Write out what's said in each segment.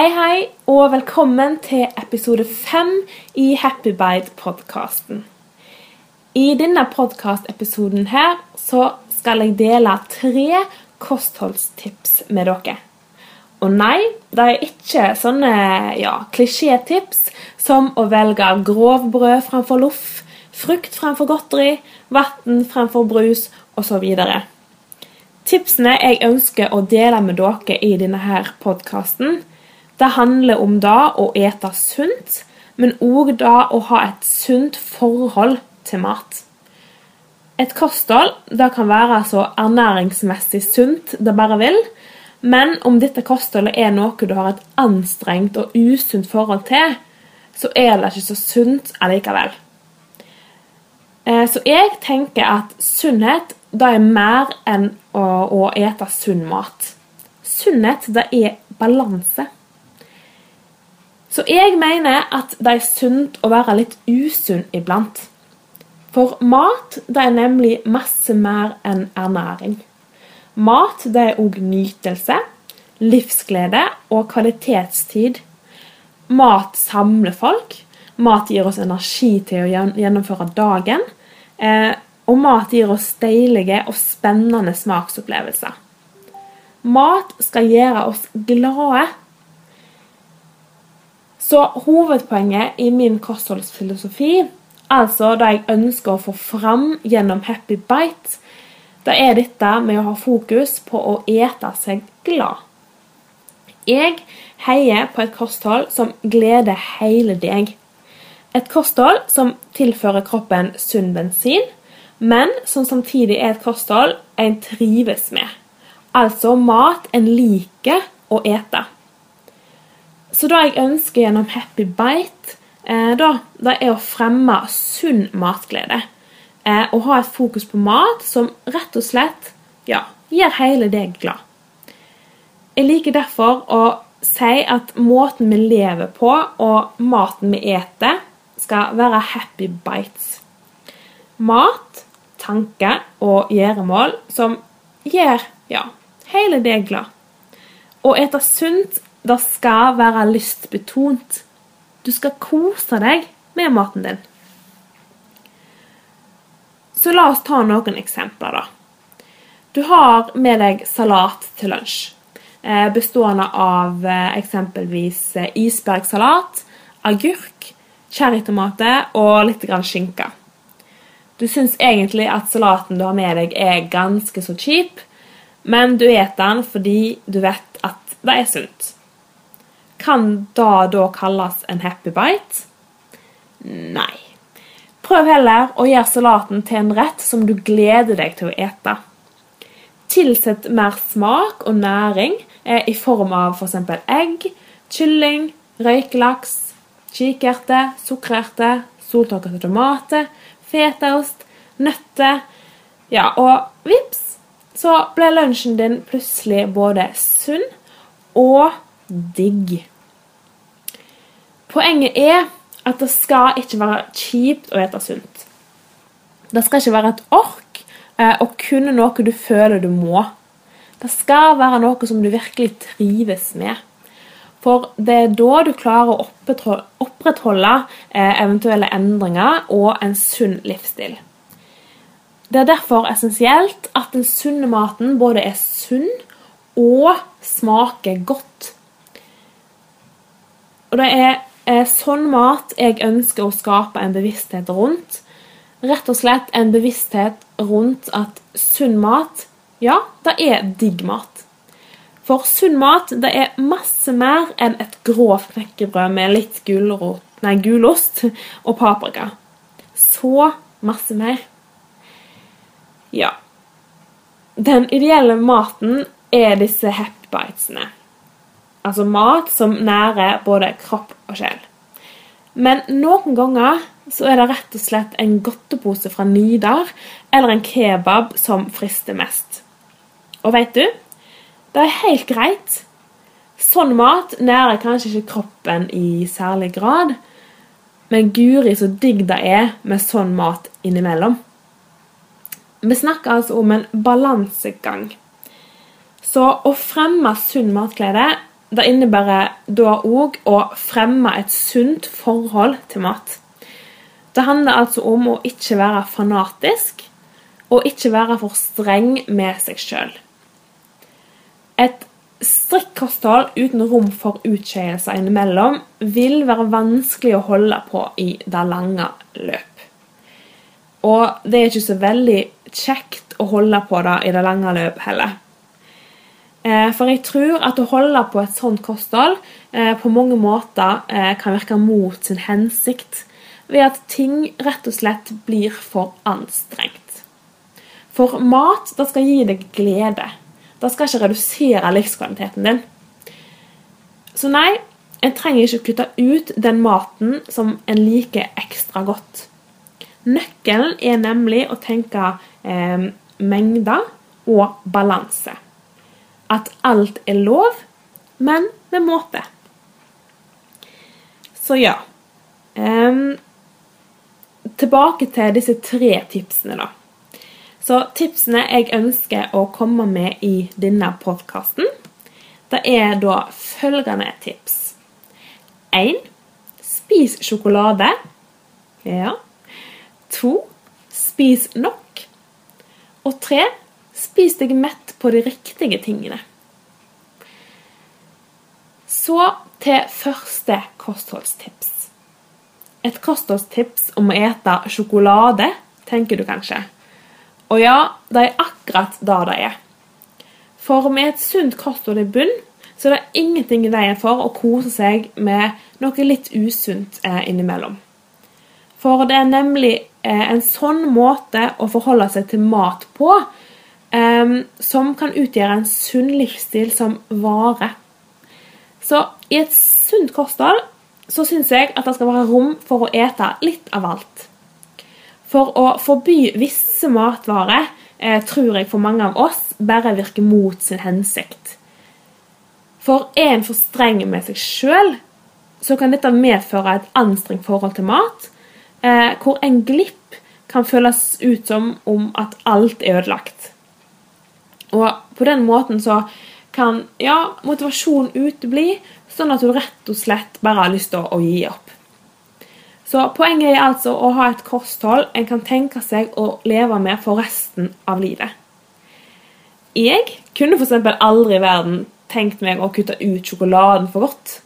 Hei, hei, og velkommen til episode fem i Happy Bite-podkasten. I denne podkastepisoden her så skal jeg dele tre kostholdstips med dere. Og nei, det er ikke sånne ja, klisjétips som å velge grovbrød framfor loff, frukt framfor godteri, vann framfor brus osv. Tipsene jeg ønsker å dele med dere i denne podkasten, det handler om da å ete sunt, men òg da å ha et sunt forhold til mat. Et kosthold det kan være så ernæringsmessig sunt det bare vil, men om dette kostholdet er noe du har et anstrengt og usunt forhold til, så er det ikke så sunt allikevel. Eh, så jeg tenker at sunnhet det er mer enn å, å ete sunn mat. Sunnhet det er balanse. Så jeg mener at det er sunt å være litt usunn iblant. For mat det er nemlig masse mer enn ernæring. Mat det er òg nytelse, livsglede og kvalitetstid. Mat samler folk. Mat gir oss energi til å gjennomføre dagen. Eh, og mat gir oss deilige og spennende smaksopplevelser. Mat skal gjøre oss glade så hovedpoenget i min kostholdsfilosofi, altså det jeg ønsker å få fram gjennom Happy Bite, det er dette med å ha fokus på å ete seg glad. Jeg heier på et kosthold som gleder hele deg. Et kosthold som tilfører kroppen sunn bensin, men som samtidig er et kosthold en trives med. Altså mat en liker å ete. Så det jeg ønsker gjennom Happy Bite, eh, da, det er å fremme sunn matglede. Eh, og ha et fokus på mat som rett og slett ja, gjør hele deg glad. Jeg liker derfor å si at måten vi lever på, og maten vi eter, skal være happy bites. Mat, tanker og gjøremål som gjør ja, hele deg glad. Å ete sunt det skal være lystbetont. Du skal kose deg med maten din. Så la oss ta noen eksempler, da. Du har med deg salat til lunsj, eh, bestående av eh, eksempelvis eh, isbergsalat, agurk, cherrytomater og litt grann skinke. Du syns egentlig at salaten du har med deg, er ganske så kjip, men du spiser den fordi du vet at det er sunt. Kan det da kalles en happy bite? Nei. Prøv heller å gjøre salaten til en rett som du gleder deg til å ete. Tilsett mer smak og næring eh, i form av f.eks. For egg, kylling, røykelaks, kikerter, sukkererte, soltørkede tomater, fetaost, nøtter Ja, og vips, så ble lunsjen din plutselig både sunn og digg. Poenget er at det skal ikke være kjipt å ete sunt. Det skal ikke være et ork og å kunne noe du føler du må. Det skal være noe som du virkelig trives med. For det er da du klarer å opprettholde eh, eventuelle endringer og en sunn livsstil. Det er derfor essensielt at den sunne maten både er sunn og smaker godt. Og det er eh, sånn mat jeg ønsker å skape en bevissthet rundt. Rett og slett en bevissthet rundt at sunn mat, ja, det er digg mat. For sunn mat det er masse mer enn et grovt knekkebrød med litt gulrot, nei, gulost og paprika. Så masse mer. Ja. Den ideelle maten er disse happy bitesene altså mat som nærer både kropp og sjel. Men noen ganger så er det rett og slett en godtepose fra Nidar eller en kebab som frister mest. Og veit du? Det er helt greit. Sånn mat nærer kanskje ikke kroppen i særlig grad, men guri så digg det er med sånn mat innimellom. Vi snakker altså om en balansegang. Så å fremme sunn matglede det innebærer da òg å fremme et sunt forhold til mat. Det handler altså om å ikke være fanatisk og ikke være for streng med seg sjøl. Et strikt uten rom for utskeielser innimellom vil være vanskelig å holde på i det lange løp. Og det er ikke så veldig kjekt å holde på det i det lange løp heller. Eh, for jeg tror at å holde på et sånt kosthold eh, på mange måter eh, kan virke mot sin hensikt, ved at ting rett og slett blir for anstrengt. For mat det skal gi deg glede. Det skal ikke redusere livskvaliteten din. Så nei, en trenger ikke kutte ut den maten som en liker ekstra godt. Nøkkelen er nemlig å tenke eh, mengder og balanse. At alt er lov, men med måte. Så ja. um, tilbake til disse tre tipsene, da. Så tipsene jeg ønsker å komme med i denne podkasten, det er da følgende tips. 1. Spis sjokolade. Ja. 2. spis nok. Og 3. spis deg mett på de riktige tingene. Så til første kostholdstips. Et kostholdstips om å ete sjokolade, tenker du kanskje. Og ja, det er akkurat det det er. For med et sunt kosthold i bunn, så er det ingenting i veien for å kose seg med noe litt usunt eh, innimellom. For det er nemlig eh, en sånn måte å forholde seg til mat på som kan utgjøre en sunn livsstil som vare. Så i et sunt kosthold så syns jeg at det skal være rom for å ete litt av alt. For å forby visse matvarer eh, tror jeg for mange av oss bare virker mot sin hensikt. For er en for streng med seg sjøl, så kan dette medføre et anstrengt forhold til mat eh, hvor en glipp kan føles ut som om at alt er ødelagt. Og på den måten så kan ja, motivasjonen utebli, sånn at du rett og slett bare har lyst til å, gi opp. Så Poenget er altså å ha et kosthold en kan tenke seg å leve med for resten av livet. Jeg kunne f.eks. aldri i verden tenkt meg å kutte ut sjokoladen for godt.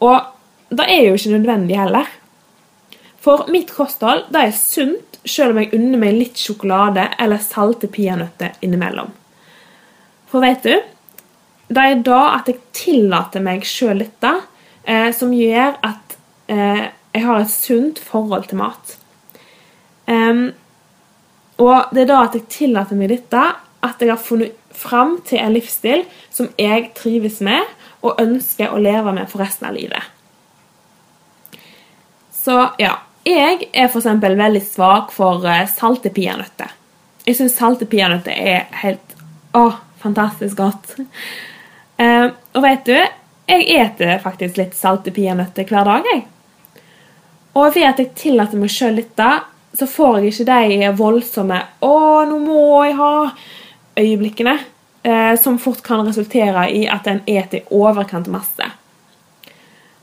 Og det er jo ikke nødvendig heller. For mitt kosthold det er sunt, selv om jeg unner meg litt sjokolade eller salte peanøtter innimellom. For vet du, det er da at jeg tillater meg sjøl dette, eh, som gjør at eh, jeg har et sunt forhold til mat. Um, og det er da at jeg tillater meg dette, at jeg har funnet fram til en livsstil som jeg trives med og ønsker å leve med for resten av livet. Så ja, jeg er f.eks. veldig svak for uh, salte peanøtter. Jeg syns salte peanøtter er helt å, fantastisk godt. Uh, og vet du, jeg eter faktisk litt salte peanøtter hver dag. jeg. Og ved at jeg tillater meg sjøl dette, så får jeg ikke de voldsomme 'Å, nå må jeg ha' øyeblikkene, uh, som fort kan resultere i at en eter i overkant masse.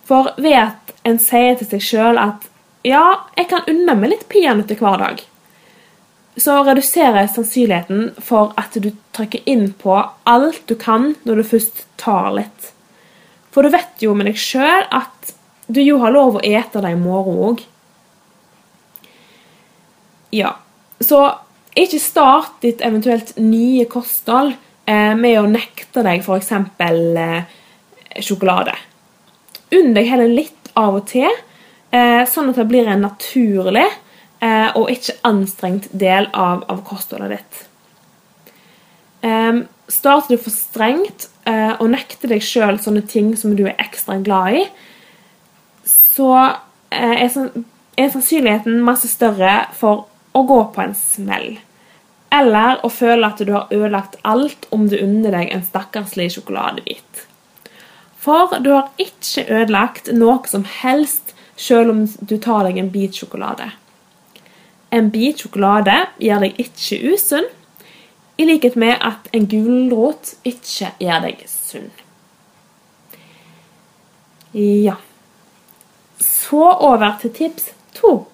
For ved at en sier til seg sjøl at ja, jeg kan unne meg litt peanøtter hver dag. Så reduserer sannsynligheten for at du trykker inn på alt du kan når du først tar litt. For du vet jo med deg sjøl at du jo har lov å ete det i morgen òg. Ja, så ikke start ditt eventuelt nye kosthold eh, med å nekte deg f.eks. Eh, sjokolade. Unn deg heller litt av og til Eh, sånn at det blir en naturlig eh, og ikke anstrengt del av, av kostholdet ditt. Starter du for strengt eh, og nekter deg sjøl sånne ting som du er ekstra glad i, så er, er sannsynligheten masse større for å gå på en smell. Eller å føle at du har ødelagt alt om du unner deg en stakkarslig sjokoladebit. For du har ikke ødelagt noe som helst selv om du tar deg en bit sjokolade. En bit sjokolade gjør deg ikke usunn, i likhet med at en gulrot ikke gjør deg sunn. Ja. Så over til tips to.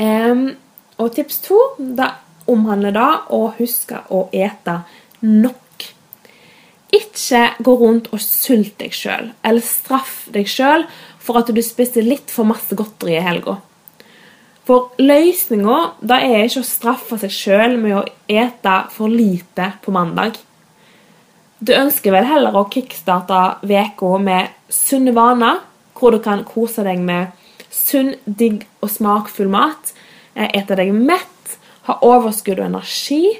Um, og tips to omhandler da å huske å ete nok. Ikke gå rundt og sulte deg sjøl, eller straff deg sjøl for at du spiste litt for masse godteri i helga. For løsninga er ikke å straffe seg sjøl med å ete for lite på mandag. Du ønsker vel heller å kickstarte uka med sunne vaner, hvor du kan kose deg med sunn, digg og smakfull mat, eh, ete deg mett, ha overskudd og energi,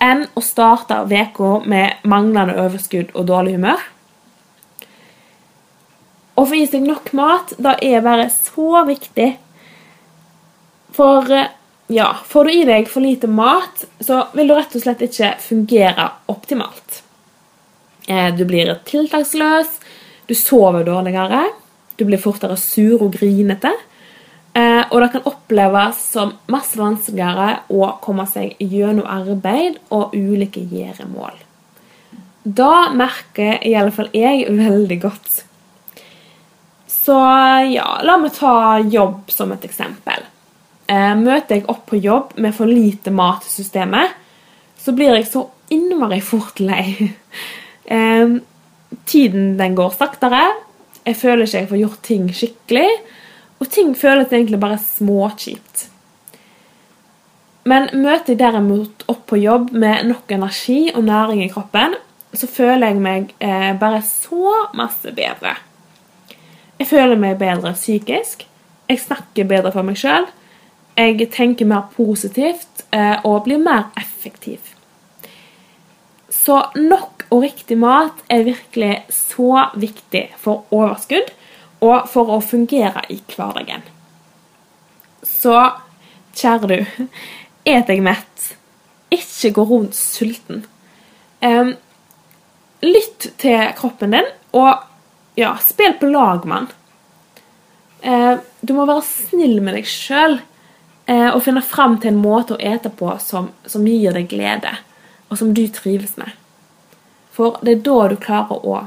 enn å starte uka med manglende overskudd og dårlig humør. Å få i seg nok mat da er bare så viktig. For eh, ja, får du i deg for lite mat, så vil du rett og slett ikke fungere optimalt. Eh, du blir tiltaksløs, du sover dårligere, du blir fortere sur og grinete. Eh, og det kan oppleves som masse vanskeligere å komme seg gjennom arbeid og ulike gjøremål. Da merker i alle fall jeg veldig godt. Så ja, la meg ta jobb som et eksempel. Eh, møter jeg opp på jobb med for lite mat i systemet, så blir jeg så innmari fort lei. Tiden den går saktere. Jeg føler ikke jeg får gjort ting skikkelig. Og ting føles egentlig bare småkjipt. Men møter jeg derimot opp på jobb med nok energi og næring i kroppen, så føler jeg meg eh, bare så masse bedre. Jeg føler meg bedre psykisk. Jeg snakker bedre for meg sjøl. Jeg tenker mer positivt eh, og blir mer effektiv. Så nok og riktig mat er virkelig så viktig for overskudd og for å fungere i hverdagen. Så kjære du, et deg mett. Ikke gå rundt sulten. Lytt til kroppen din, og ja, spill på lag med den. Du må være snill med deg sjøl uh, og finne fram til en måte å ete på som, som gir deg glede, og som du trives med. For det er da du klarer å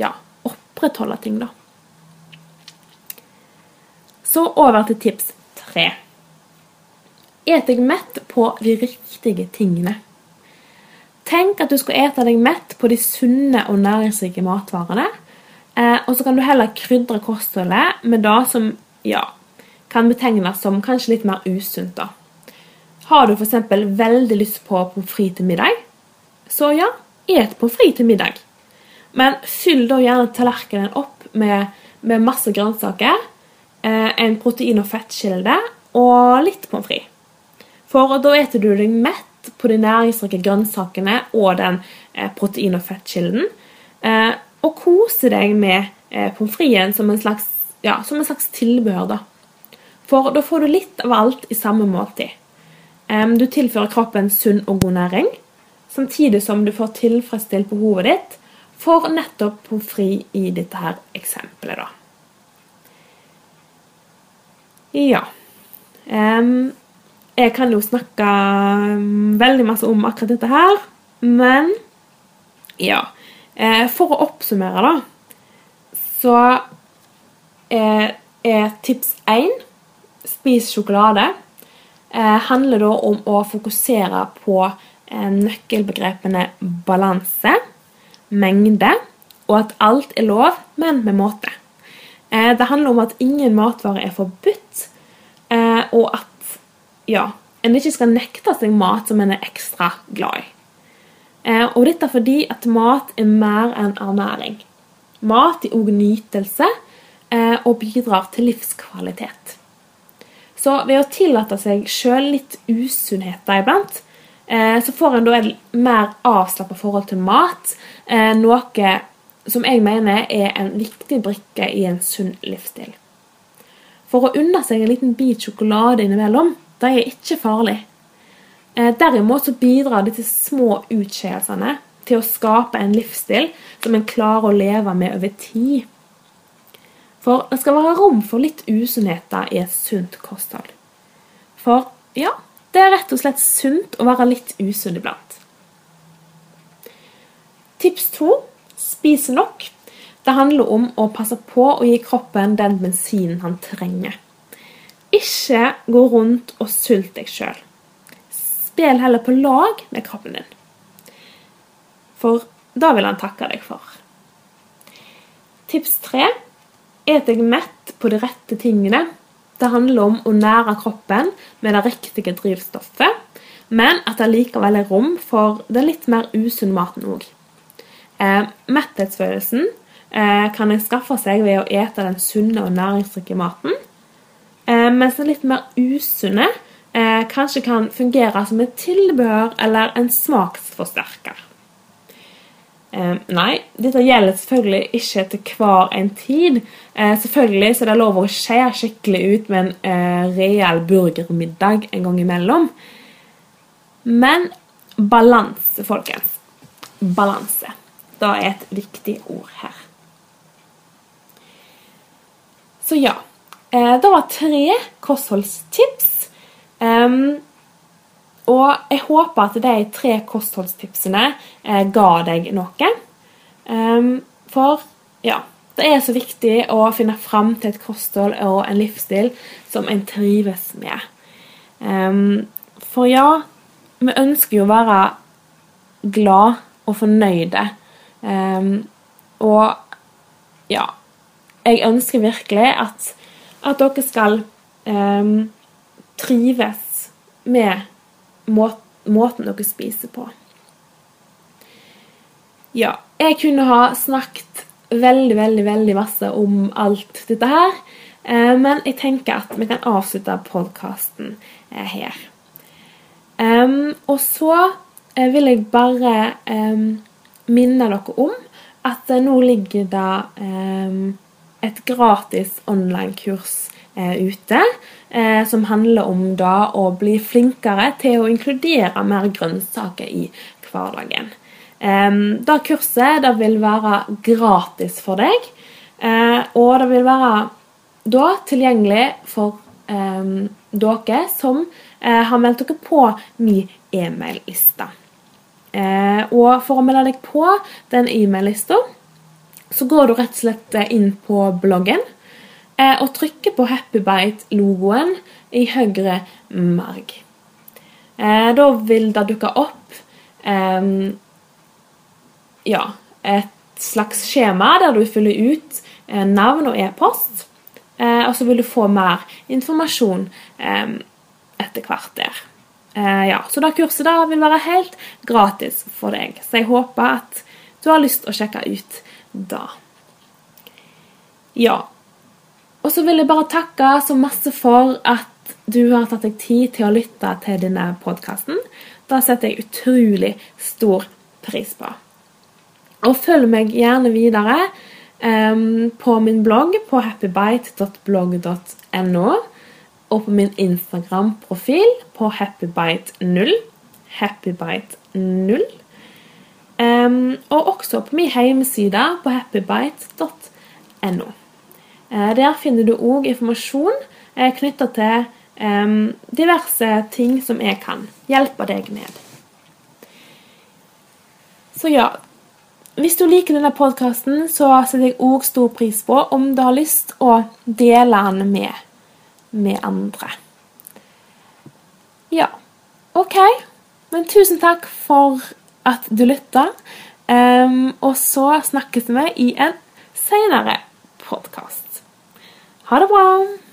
ja, opprettholde ting, da. Så over til tips tre. Et deg mett på de riktige tingene. Tenk at du skal ete deg mett på de sunne og næringsrike matvarene. Eh, og så kan du heller krydre kostholdet med det som ja, kan betegnes som kanskje litt mer usunt. da. Har du f.eks. veldig lyst på pommes frites til middag, så ja, et pommes frites til middag. Men fyll da gjerne tallerkenen opp med, med masse grønnsaker Eh, en protein- og fettkilde og litt pommes frites. For da eter du deg mett på de næringsrike grønnsakene og den eh, protein- og fettkilden. Eh, og koser deg med pommes fritesen som, ja, som en slags tilbehør. da. For da får du litt av alt i samme måltid. Du tilfører kroppen sunn og god næring, samtidig som du får tilfredsstilt behovet ditt for nettopp pommes frites i dette her eksempelet. da. Ja. Jeg kan jo snakke veldig masse om akkurat dette her, men ja. Eh, for å oppsummere, da, så er, er tips én spis sjokolade. Eh, handler da om å fokusere på eh, nøkkelbegrepene balanse, mengde, og at alt er lov, men med måte. Eh, det handler om at ingen matvare er forbudt, og at ja, en ikke skal nekte seg mat som en er ekstra glad i. Og dette fordi at mat er mer enn ernæring. Mat er òg nytelse og bidrar til livskvalitet. Så ved å tillate seg sjøl litt usunnheter iblant, så får en da et mer avslappa forhold til mat. Noe som jeg mener er en viktig brikke i en sunn livsstil. For å unne seg en liten bit sjokolade innimellom, det er ikke farlig. Eh, derimot så bidrar disse små utskeielsene til å skape en livsstil som en klarer å leve med over tid. For det skal være rom for litt usunnheter i et sunt kosthold. For ja, det er rett og slett sunt å være litt usunn iblant. Tips to spise nok. Det handler om å passe på å gi kroppen den bensinen han trenger. Ikke gå rundt og sult deg sjøl. Spill heller på lag med kroppen din. For da vil han takke deg for. Tips tre et jeg mett på de rette tingene. Det handler om å nære kroppen med det riktige drivstoffet, men at det likevel er rom for den litt mer usunn maten òg. Eh, metthetsfølelsen eh, kan en skaffe seg ved å ete den sunne og næringsrike maten. Eh, mens den litt mer usunne eh, kanskje kan fungere som et tilbehør eller en smaksforsterker. Eh, nei, dette gjelder selvfølgelig ikke til hver en tid. Eh, selvfølgelig så er det lov å skjære skikkelig ut med en eh, reell burgermiddag en gang imellom. Men balanse, folkens. Balanse. Det er et viktig ord her. Så ja. Eh, det var tre kostholdstips. Um, og jeg håper at de tre kostholdstipsene eh, ga deg noe. Um, for ja, det er så viktig å finne fram til et kosthold og en livsstil som en trives med. Um, for ja, vi ønsker jo å være glad og fornøyde. Um, og ja, jeg ønsker virkelig at at dere skal trives med måten dere spiser på. Ja, jeg kunne ha snakket veldig, veldig, veldig masse om alt dette her. Eh, men jeg tenker at vi kan avslutte podkasten eh, her. Og så eh, vil jeg bare minne dere om at nå ligger det et gratis online-kurs ute eh, som handler om da å bli flinkere til å inkludere mer grønnsaker i hverdagen. Eh, da kurset det vil være gratis for deg, eh, og det vil være da tilgjengelig for eh, dere som eh, har meldt dere på min e-mail-liste. og for å melde deg på den e-mail-lista så går du rett og slett inn på bloggen eh, og trykker på Happybite-logoen i høyre marg. Eh, da vil det dukke opp eh, ja, et slags skjema der du fyller ut navn og e-post. og så vil du få mer informasjon etter hvert der. ja, så det kurset der vil være helt gratis for deg. Så jeg håper at du har lyst til å sjekke ut da. Ja. Og så vil jeg bare takke så masse for at du har tatt deg tid til å lytte til denne podkasten. Det setter jeg utrolig stor pris på. Og følg meg gjerne videre um, på min blogg på happybite.blogg.no. Og på min Instagram-profil på happybite0. Happybite0. Um, og også på min hjemmeside på happybite.no. Uh, der finner du òg informasjon eh, knytta til diverse ting som jeg kan hjelpe deg med. Så ja Hvis du liker denne podkasten, så setter jeg òg stor pris på om du har lyst å dele den med, med andre. Ja, OK. Men tusen takk for at du lytta. Og så snakkes vi i en senere podkast. Ha det bra!